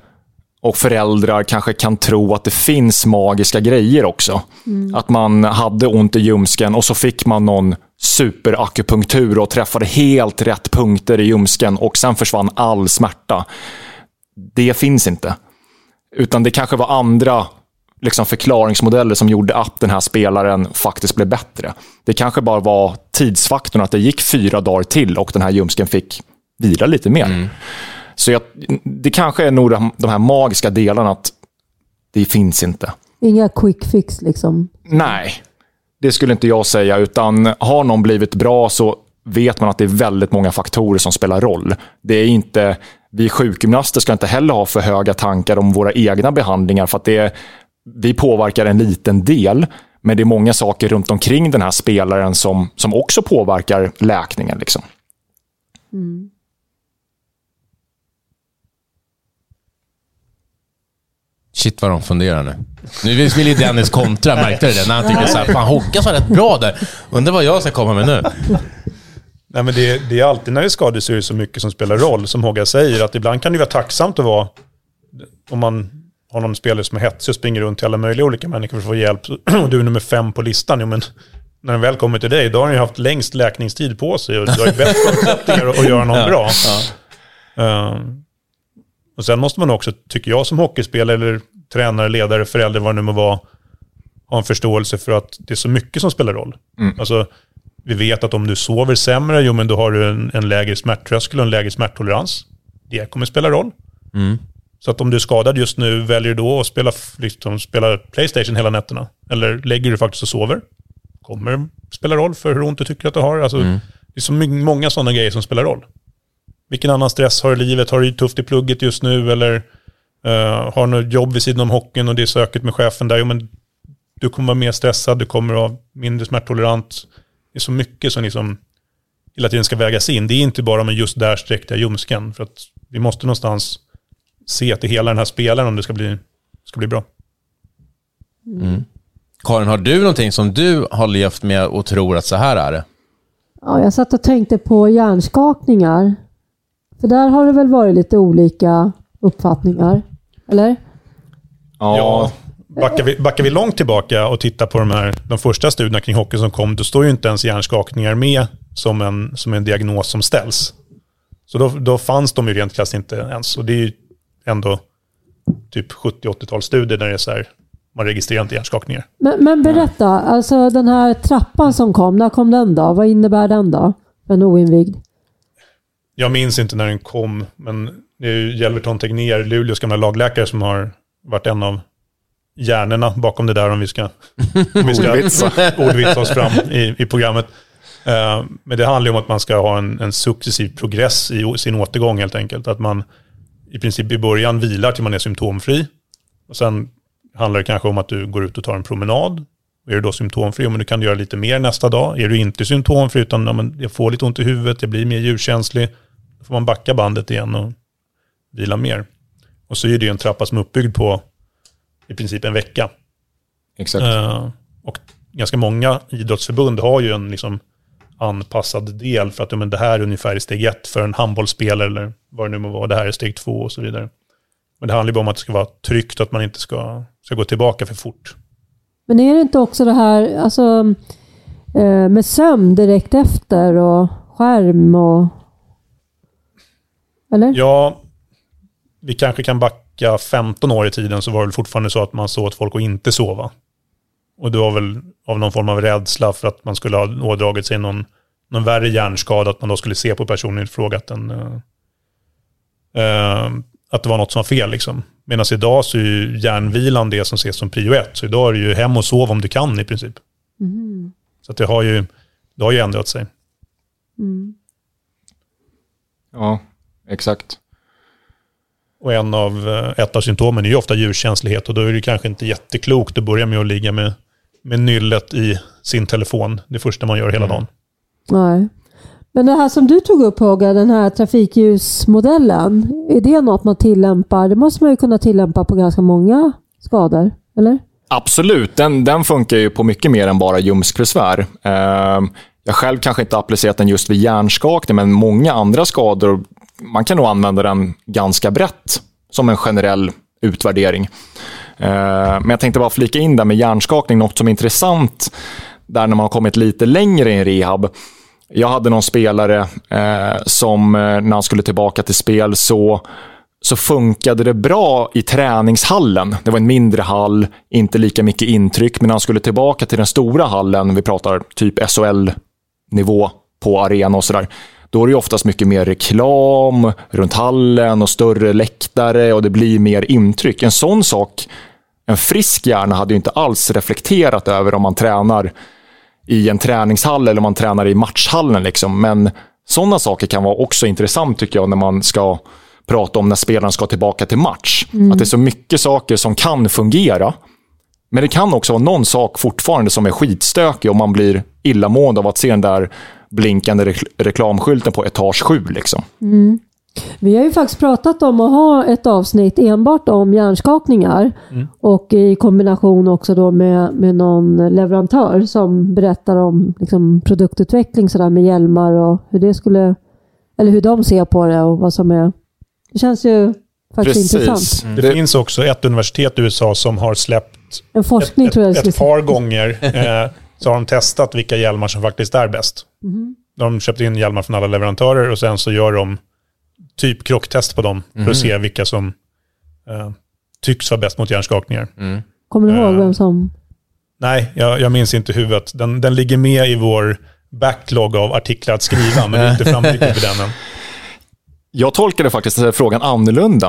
och föräldrar kanske kan tro att det finns magiska grejer också. Mm. Att man hade ont i ljumsken och så fick man någon superakupunktur och träffade helt rätt punkter i ljumsken och sen försvann all smärta. Det finns inte. Utan det kanske var andra liksom förklaringsmodeller som gjorde att den här spelaren faktiskt blev bättre. Det kanske bara var tidsfaktorn, att det gick fyra dagar till och den här ljumsken fick vila lite mer. Mm. Så jag, det kanske är nog de här magiska delarna att det finns inte. Inga quick fix liksom? Nej, det skulle inte jag säga. Utan har någon blivit bra så vet man att det är väldigt många faktorer som spelar roll. Det är inte, vi sjukgymnaster ska inte heller ha för höga tankar om våra egna behandlingar. för att det, Vi påverkar en liten del, men det är många saker runt omkring den här spelaren som, som också påverkar läkningen. Liksom. Mm. Shit vad de funderar nu. Nu vill ju Dennis kontra, märkte du det? När han tycker såhär, fan Håkan var rätt bra där. Undrar vad jag ska komma med nu. Nej, men det, det är alltid när det är skador så är det så mycket som spelar roll. Som Håga säger, att ibland kan det vara tacksamt att vara, om man har någon spelare som är hetsig och springer runt till alla möjliga olika människor för att få hjälp. Och du är nummer fem på listan. Jo, men när den väl kommer till dig, då har den ju haft längst läkningstid på sig och du har ju bäst förutsättningar att göra någon bra. Ja. Uh, och sen måste man också, tycker jag som hockeyspelare, eller tränare, ledare, förälder, vad det nu må vara, ha en förståelse för att det är så mycket som spelar roll. Mm. Alltså, vi vet att om du sover sämre, jo men då har du en, en lägre smärttröskel och en lägre smärttolerans. Det kommer spela roll. Mm. Så att om du är skadad just nu, väljer du då att spela, liksom, spela Playstation hela nätterna? Eller lägger du faktiskt och sover? Kommer spela roll för hur ont du tycker att du har. Alltså, mm. Det är så många sådana grejer som spelar roll. Vilken annan stress har du i livet? Har du tufft i plugget just nu? Eller uh, har du något jobb vid sidan om hockeyn och det är söket med chefen där? Jo, men du kommer vara mer stressad, du kommer vara mindre smärttolerant. Det är så mycket som liksom hela tiden ska vägas in. Det är inte bara med just där sträckte jag ljumsken. För att vi måste någonstans se till hela den här spelaren om det ska bli, ska bli bra. Mm. Karin, har du någonting som du har levt med och tror att så här är det? Ja, jag satt och tänkte på hjärnskakningar. För där har det väl varit lite olika uppfattningar? Eller? Ja. Backar vi, backar vi långt tillbaka och tittar på de, här, de första studierna kring hockey som kom, då står ju inte ens hjärnskakningar med som en, som en diagnos som ställs. Så då, då fanns de ju rent krasst inte ens. Och det är ju ändå typ 70-80-talsstudier där det är så här, man registrerar inte hjärnskakningar. Men, men, berätta, alltså den här trappan som kom, när kom den då? Vad innebär den då? För en oinvigd? Jag minns inte när den kom, men det är ju Jelverton Tegnér, Luleås gamla lagläkare, som har varit en av hjärnorna bakom det där om vi ska, om vi ska ordvitsa oss fram i, i programmet. Uh, men det handlar ju om att man ska ha en, en successiv progress i sin återgång helt enkelt. Att man i princip i början vilar till man är symptomfri. Och sen handlar det kanske om att du går ut och tar en promenad. Är du då symptomfri, men du kan göra lite mer nästa dag. Är du inte symptomfri, utan ja, men jag får lite ont i huvudet, jag blir mer ljudkänslig, då får man backa bandet igen och vila mer. Och så är det ju en trappa som är uppbyggd på i princip en vecka. Exakt. Uh, och ganska många idrottsförbund har ju en liksom anpassad del för att men det här är ungefär steg ett för en handbollsspelare eller vad det nu må vara. Det här är steg två och så vidare. Men det handlar ju bara om att det ska vara tryggt och att man inte ska, ska gå tillbaka för fort. Men är det inte också det här alltså, eh, med sömn direkt efter och skärm och... Eller? Ja, vi kanske kan backa 15 år i tiden så var det fortfarande så att man såg åt folk att inte sova. Och det var väl av någon form av rädsla för att man skulle ha ådragit sig någon, någon värre hjärnskada, att man då skulle se på personen i fråga att, den, uh, uh, att det var något som var fel. Liksom. Medan idag så är ju hjärnvilan det som ses som prio ett. Så idag är det ju hem och sov om du kan i princip. Mm. Så att det, har ju, det har ju ändrat sig. Mm. Ja, exakt. Och en av, eh, ett av symptomen är ju ofta djurkänslighet och då är det kanske inte jätteklokt att börja med att ligga med, med nyllet i sin telefon det första man gör hela dagen. Nej. Men det här som du tog upp Håga, den här trafikljusmodellen, är det något man tillämpar? Det måste man ju kunna tillämpa på ganska många skador, eller? Absolut, den, den funkar ju på mycket mer än bara ljumskbesvär. Eh, jag själv kanske inte applicerat den just vid hjärnskakning, men många andra skador, man kan nog använda den ganska brett som en generell utvärdering. Eh, men jag tänkte bara flika in där med hjärnskakning, något som är intressant där när man har kommit lite längre i en rehab. Jag hade någon spelare eh, som eh, när han skulle tillbaka till spel så så funkade det bra i träningshallen. Det var en mindre hall, inte lika mycket intryck, men när han skulle tillbaka till den stora hallen, vi pratar typ SHL-nivå på arena och sådär, då är det oftast mycket mer reklam runt hallen och större läktare och det blir mer intryck. En sån sak, en frisk hjärna hade ju inte alls reflekterat över om man tränar i en träningshall eller om man tränar i matchhallen. Liksom. Men sådana saker kan vara också intressant tycker jag när man ska prata om när spelaren ska tillbaka till match. Att det är så mycket saker som kan fungera. Men det kan också vara någon sak fortfarande som är skitstökig och man blir illamående av att se den där blinkande re reklamskylten på etage 7. Liksom. Mm. Vi har ju faktiskt pratat om att ha ett avsnitt enbart om hjärnskakningar Mm. och i kombination också då med, med någon leverantör som berättar om liksom, produktutveckling så där med hjälmar och hur det skulle, eller hur de ser på det och vad som är. Det känns ju faktiskt intressant. Det, finns också ett universitet i USA som har släppt En forskning ett, tror jag ett, ett par gånger eh, så har de testat vilka hjälmar som faktiskt är bäst. Mhm. De har köpt in hjälmar från alla leverantörer och sen så gör de typ krocktest på dem för att se vilka som eh, tycks vara bäst mot hjärnskakningar. Kommer du ihåg Eh, vem som... Nej, jag, jag minns inte huvudet. Den, den ligger med i vår backlog av artiklar att skriva, men det är inte framtrycket för den än. Jag tolkade faktiskt frågan annorlunda.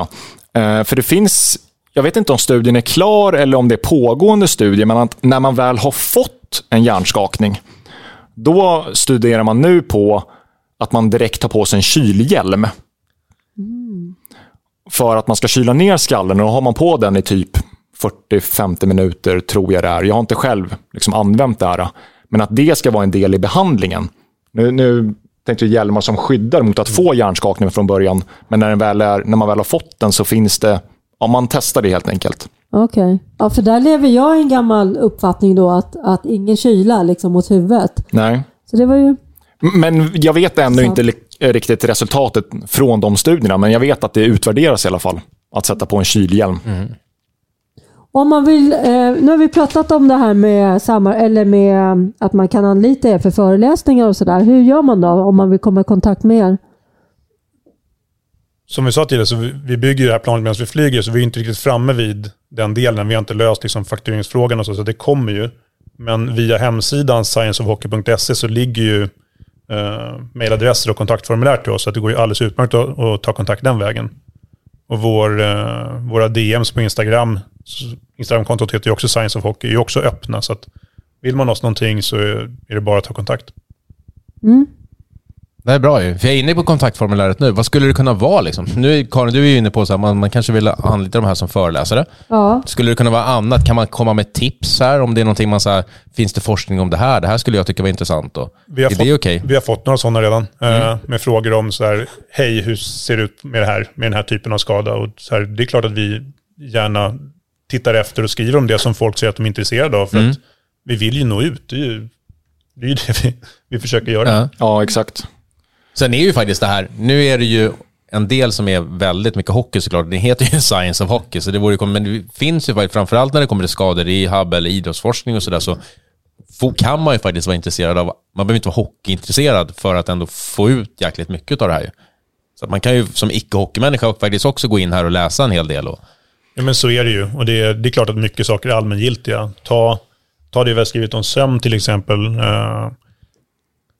Eh, för det finns, jag vet inte om studien är klar eller om det är pågående studier, men att när man väl har fått en hjärnskakning, då studerar man nu på att man direkt tar på sig en kylhjälm. För att man ska kyla ner skallen och då har man på den i typ 40-50 minuter, tror jag det är. Jag har inte själv liksom använt det här. Men att det ska vara en del i behandlingen. Nu, nu tänkte jag hjälmar som skyddar mot att få hjärnskakning från början. Men när, den väl är, när man väl har fått den så finns det, ja man testar det helt enkelt. Okej. Ja, för där lever jag i en gammal uppfattning då att, att ingen kyla liksom mot huvudet. Nej. Så det var ju... Men jag vet ännu Så. inte riktigt resultatet från de studierna, men jag vet att det utvärderas i alla fall. Att sätta på en kylhjälm. Om man vill, eh, nu har vi pratat om det här med, samar- eller med att man kan anlita er för föreläsningar och sådär. Hur gör man då om man vill komma i kontakt med er? Som vi sa tidigare, så vi, bygger ju det här planet medan vi flyger, så vi är inte riktigt framme vid den delen. Vi har inte löst liksom, faktureringsfrågan och så, så det kommer ju. Men via hemsidan scienceofhockey.se så ligger ju eh, mejladresser och kontaktformulär till oss, så att det går ju alldeles utmärkt att, att ta kontakt den vägen. Och vår, eh, våra DMs på Instagram, Instagramkontot heter ju också Science of Hockey, är ju också öppna. Så att vill man oss någonting så är är det bara att ta kontakt. Mm. Det är bra ju. För jag är inne på kontaktformuläret nu. Vad skulle det kunna vara liksom? Nu är Karin, du är ju inne på att man, man kanske vill anlita de här som föreläsare. Ja, Skulle det kunna vara annat? Kan man komma med tips här? Om det är någonting man säger, finns det forskning om det här? Det här skulle jag tycka var intressant. Och, Vi har, är fått, det okej? vi har fått några sådana redan. Mm. eh, med frågor om så här, hej, hur ser det ut med, det här, med den här typen av skada? Och så här, det är klart att vi gärna tittar efter och skriver om det som folk säger att de är intresserade av. För Mm. att vi vill ju nå ut. Det är ju det, är ju det vi, vi försöker göra. Ja. Ja, exakt. Sen är ju faktiskt det här, nu är det ju en del som är väldigt mycket hockey såklart. Det heter ju Science of Hockey, så det vore men det finns ju faktiskt, framförallt när det kommer till skador, rehab eller idrottsforskning och sådär, så kan man ju faktiskt vara intresserad av, man behöver inte vara hockeyintresserad för att ändå få ut jäkligt mycket av det här ju. Så att man kan ju som icke-hockeymänniska faktiskt också gå in här och läsa en hel del. Och, Ja, men så är det ju. Och det är, det är klart att mycket saker är allmängiltiga. Ta, ta det vi har skrivit om sömn till exempel. Eh,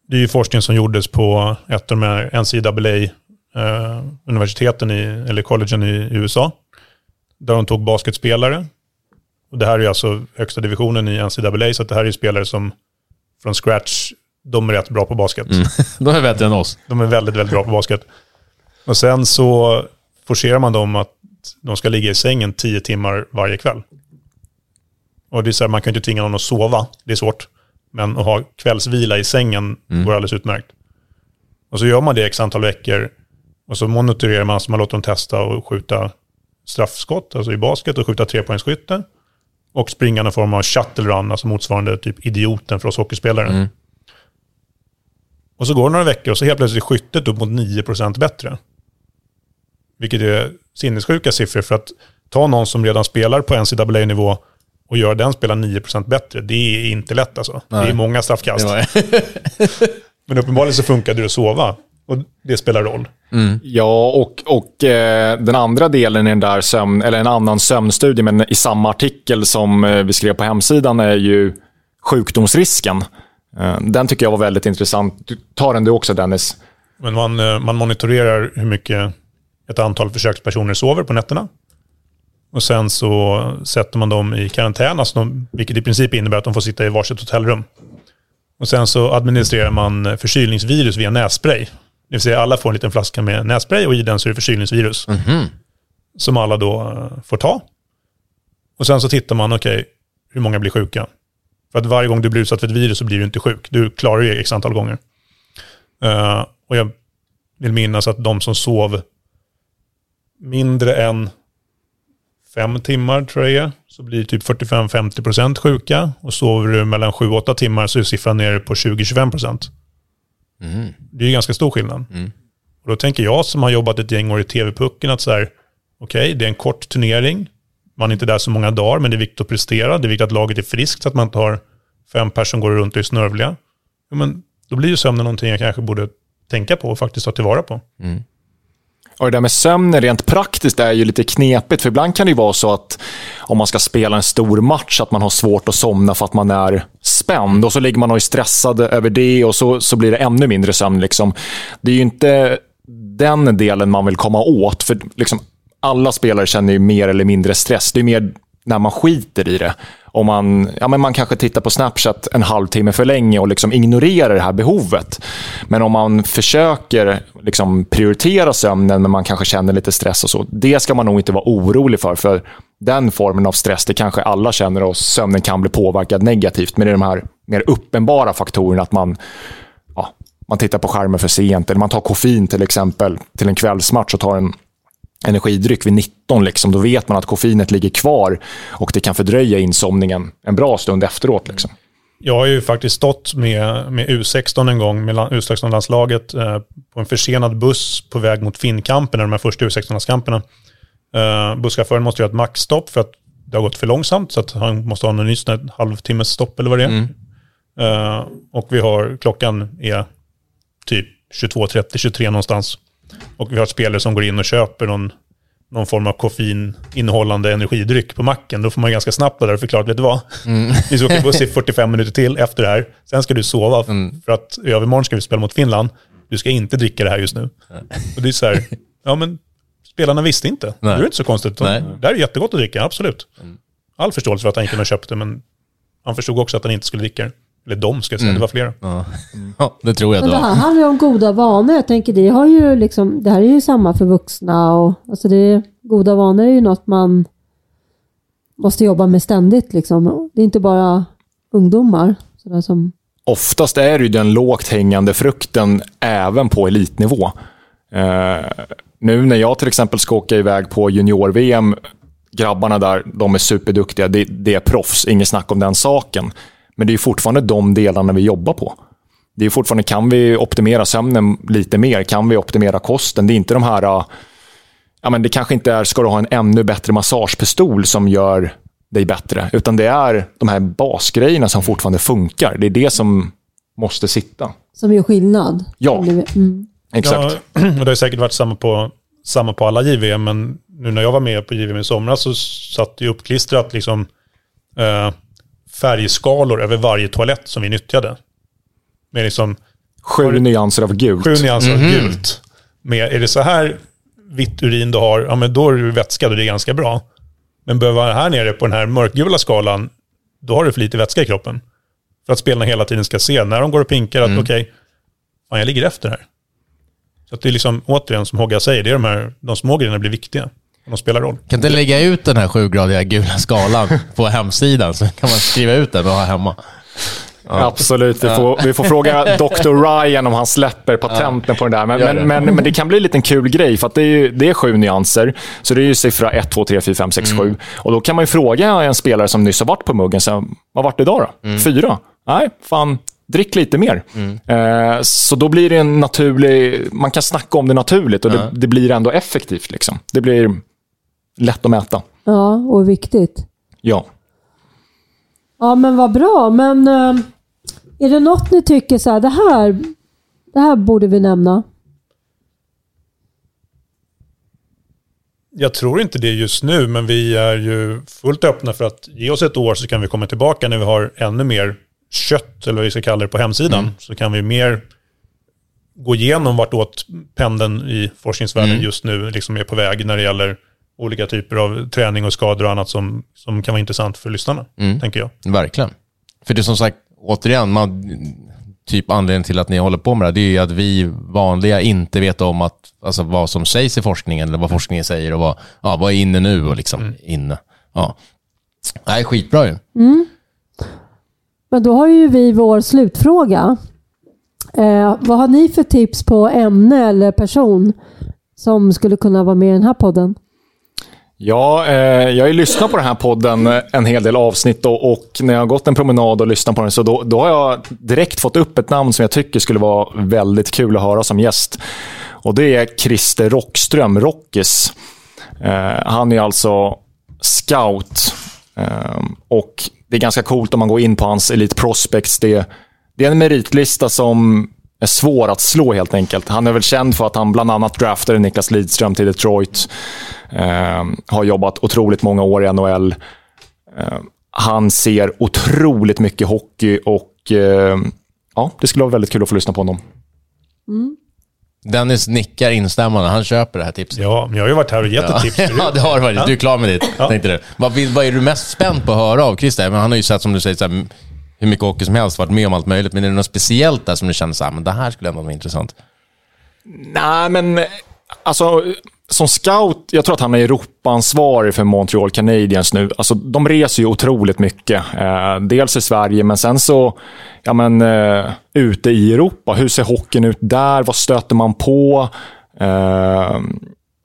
det är ju forskning som gjordes på ett av de här NCAA-universiteten, i, eller collegen i USA. Där de tog basketspelare. Och det här är alltså högsta divisionen i NCAA, så det här är spelare som från scratch, de är rätt bra på basket. Mm. De är bättre än oss. De är väldigt, väldigt bra på basket. Och sen så forcerar man dem att de ska ligga i sängen tio timmar varje kväll. Och det är så här, man kan inte tvinga någon att sova, det är svårt. Men att ha kvällsvila i sängen Mm. går alldeles utmärkt. Och så gör man det x antal veckor. Och så monitorerar man, så man låter dem testa och skjuta straffskott, alltså i basket, och skjuta trepoängsskytte. Och springa någon form av shuttle run, alltså motsvarande typ idioten för oss hockeyspelare. Mm. Och så går det några veckor och så helt plötsligt är skyttet upp mot 9% bättre. Vilket är sinnessjuka siffror för att ta någon som redan spelar på NCAA-nivå och göra den spela 9% bättre, det är inte lätt alltså. Det Nej. är många straffkast. Det. Men uppenbarligen så funkade det att sova. Och det spelar roll. Ja, och, och eh, den andra delen i den där sömn, eller en annan sömnstudie, men i samma artikel som eh, vi skrev på hemsidan är ju sjukdomsrisken. Eh, den tycker jag var väldigt intressant. Du, ta den du också Dennis. Men man, eh, man monitorerar hur mycket ett antal försökspersoner sover på nätterna. Och sen så sätter man dem i karantän, alltså de, vilket i princip innebär att de får sitta i varsitt hotellrum. Och sen så administrerar man förkylningsvirus via nässpray. Det vill säga alla får en liten flaska med nässpray och i den så är det förkylningsvirus. Som alla då eh, får ta. Och sen så tittar man, okej, hur många blir sjuka? För att varje gång du blir utsatt för ett virus så blir du inte sjuk. Du klarar det x antal gånger. Eh, och jag vill minnas att de som sov mindre än fem timmar tror jag det är, så blir typ 45-50% sjuka. Och sover du mellan 7-8 timmar så är siffran nere på 20-25%. Det är ju ganska stor skillnad. Och då tänker jag som har jobbat ett gäng år i TV-pucken att så här, okej, det är en kort turnering. Man är inte där så många dagar, men det är viktigt att prestera. Det är viktigt att laget är friskt så att man inte har fem personer går runt och är snörvliga. Ja, men då blir ju sömnen någonting jag kanske borde tänka på och faktiskt ta tillvara på. Och det där med sömnen rent praktiskt är ju lite knepigt, för ibland kan det ju vara så att om man ska spela en stor match, att man har svårt att somna för att man är spänd och så ligger man och är stressad över det och så, så blir det ännu mindre sömn. Liksom. Det är ju inte den delen man vill komma åt, för liksom, alla spelare känner ju mer eller mindre stress. Det är mer när man skiter i det. Om man, ja, men man kanske tittar på Snapchat en halvtimme för länge och liksom ignorerar det här behovet. Men om man försöker liksom prioritera sömnen, men man kanske känner lite stress och så. Det ska man nog inte vara orolig för. För den formen av stress, det kanske alla känner och sömnen kan bli påverkad negativt. Men det är de här mer uppenbara faktorerna, att man, ja, man tittar på skärmen för sent, eller man tar koffein till exempel till en kvällsmatch och tar en energidryck vid 19, liksom, då vet man att koffeinet ligger kvar och det kan fördröja insomningen en bra stund efteråt. Liksom. Jag har ju faktiskt stått med, med U16 en gång, med U16-landslaget, eh, på en försenad buss på väg mot Finnkampen, de här första U16-landskamperna. Eh, busschauffören måste göra ett maxstopp för att det har gått för långsamt, så att han måste ha en ny halvtimmes stopp eller vad det är. Eh, och vi har, klockan är typ 22.30, 23 någonstans. Och vi har spelare som går in och köper någon, någon form av koffein innehållande energidryck på macken. Då får man ganska snabbt vara där och förklara, vet du vad? Vi ska åka buss i 45 minuter till efter det här. Sen ska du sova för att i övermorgon ska vi spela mot Finland. Du ska inte dricka det här just nu. Och det är så här, ja men spelarna visste inte. Det är inte så konstigt. Nej. Det här är jättegott att dricka, absolut. All förståelse för att han inte kunde ha köpt det, men han förstod också att han inte skulle dricka det. Eller de ska jag säga, det var flera. Ja. ja, det tror jag Men det här handlar ju om goda vanor. Jag tänker det, har ju liksom, det här är ju samma för vuxna. Och, alltså det, goda vanor är ju något man måste jobba med ständigt. Liksom. Det är inte bara ungdomar. Sådär som, Oftast är det ju den lågt hängande frukten även på elitnivå. Eh, nu när jag till exempel ska åka iväg på junior-VM, grabbarna där, de är superduktiga. Det, det är proffs, inget snack om den saken. Men det är ju fortfarande de delarna vi jobbar på. Det är fortfarande, kan vi optimera sömnen lite mer? Kan vi optimera kosten? Det är inte de här, ah, ja men det kanske inte är, ska du ha en ännu bättre massagepistol som gör dig bättre? Utan det är de här basgrejerna som fortfarande funkar. Det är det som måste sitta. som gör skillnad. Ja. Mm. Exakt. Ja, och det har säkert varit samma på, samma på alla JVM, men nu när jag var med på JVM i somras så satt det uppklistrat liksom, eh, färgskalor över varje toalett som vi nyttjade. Med liksom Sju nyanser av gult. sju nyanser av gult. Med, är det så här vitt urin du har, ja men då är du vätskad och det är ganska bra. Men behöver vara här nere på den här mörkgula skalan, då har du för lite vätska i kroppen. För att spelarna hela tiden ska se, när de går och pinkar, att okej, fan jag ligger efter här. Så att det är liksom, återigen som Hogga säger, det är de här, de små grejerna blir viktiga. Och de spelar roll. Kan inte lägga ut den här sjugradiga gula skalan på hemsidan så kan man skriva ut den och ha hemma. Absolut. Vi får, vi får fråga Dr. Ryan om han släpper patenten på det där. Men, men, men, men det kan bli en liten kul grej, för att det är, ju, det är sju nyanser. Så det är ju siffra 1, 2, 3, 4, 5, 6, 7. Och då kan man ju fråga en spelare som nyss har varit på muggen, så, vad vart det idag då? Fyra? Nej, fan. Drick lite mer. Eh, så då blir det en naturlig... Man kan snacka om det naturligt och det, det blir ändå effektivt. Liksom. Det blir lätt att mäta. Ja, och viktigt. Ja. Ja, men vad bra. Men eh, är det något ni tycker så här, det här, det här borde vi nämna? Jag tror inte det just nu, men vi är ju fullt öppna för att ge oss ett år så kan vi komma tillbaka när vi har ännu mer kött, eller vad vi ska kalla det, på hemsidan. Så kan vi mer gå igenom vartåt pendeln i forskningsvärlden just nu liksom är på väg när det gäller olika typer av träning och skador och annat som, som kan vara intressant för lyssnarna, tänker jag. Verkligen. För det är som sagt, återigen, man, typ anledningen till att ni håller på med det här, det är ju att vi vanliga inte vet om att, alltså, vad som sägs i forskningen, eller vad forskningen säger och vad, ja, vad är inne nu och liksom inne. Ja. Nej, skitbra ju. Men då har ju vi vår slutfråga. Eh, vad har ni för tips på ämne eller person som skulle kunna vara med i den här podden? Ja, eh, jag har ju lyssnat på den här podden eh, en hel del avsnitt då, och när jag har gått en promenad och lyssnat på den så då, då har jag direkt fått upp ett namn som jag tycker skulle vara väldigt kul att höra som gäst. Och det är Christer Rockström, Rockis. Eh, han är alltså scout eh, och det är ganska coolt om man går in på hans Elite Prospects. Det, det är en meritlista som är svår att slå helt enkelt. Han är väl känd för att han bland annat draftade Niklas Lidström till Detroit. Eh, har jobbat otroligt många år i NHL. Eh, han ser otroligt mycket hockey och eh, ja, det skulle vara väldigt kul att få lyssna på honom. Dennis nickar instämmande, han köper det här tipset. Ja, men jag har ju varit här och gett ett tips. ja, det har du faktiskt. Du är klar med ditt. Tänkte du. Vad, vad är du mest spänd på att höra av Christer? Men han har ju sett, som du säger, så här, hur mycket hockey som helst, varit med om allt möjligt. Men är det något speciellt där som du känner så här, men det här skulle ändå vara intressant? Nej, men alltså som scout, jag tror att han är Europaansvarig för Montreal Canadiens nu. Alltså, de reser ju otroligt mycket. Eh, dels i Sverige, men sen så ja, men, eh, ute i Europa. Hur ser hockeyn ut där? Vad stöter man på? Eh,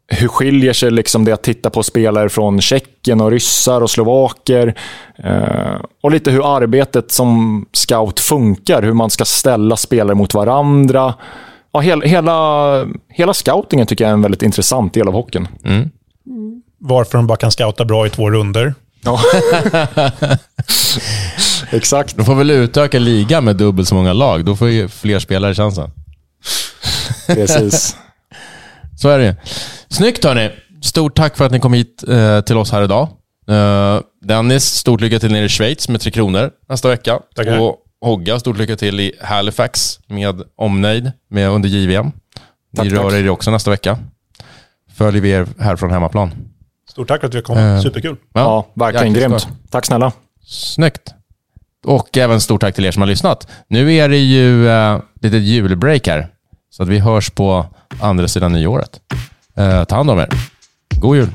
hur skiljer sig liksom det att titta på spelare från Tjeckien och ryssar och slovaker? Eh, och lite hur arbetet som scout funkar. Hur man ska ställa spelare mot varandra. Ja, hela, hela, hela scoutingen tycker jag är en väldigt intressant del av hockeyn. Varför de bara kan scouta bra i två runder. Ja. Exakt. De får väl utöka ligan med dubbelt så många lag. Då får ju fler spelare chansen. Precis. Så är det. Snyggt hörni. Stort tack för att ni kom hit eh, till oss här idag. Eh, Dennis, stort lycka till nere i Schweiz med Tre Kronor nästa vecka. Tackar. Och Hogga, stort lycka till i Halifax med omnejd med under JVM. Tack, Ni rör tack. er också nästa vecka. Följer vi er här från hemmaplan. Stort tack för att vi kom. Eh. Superkul. Ja, verkligen jäkligt grymt. Tack snälla. Snyggt. Och även stort tack till er som har lyssnat. Nu är det ju eh, lite julbreak här. Så att vi hörs på andra sidan nyåret. Eh, ta hand om er. God jul.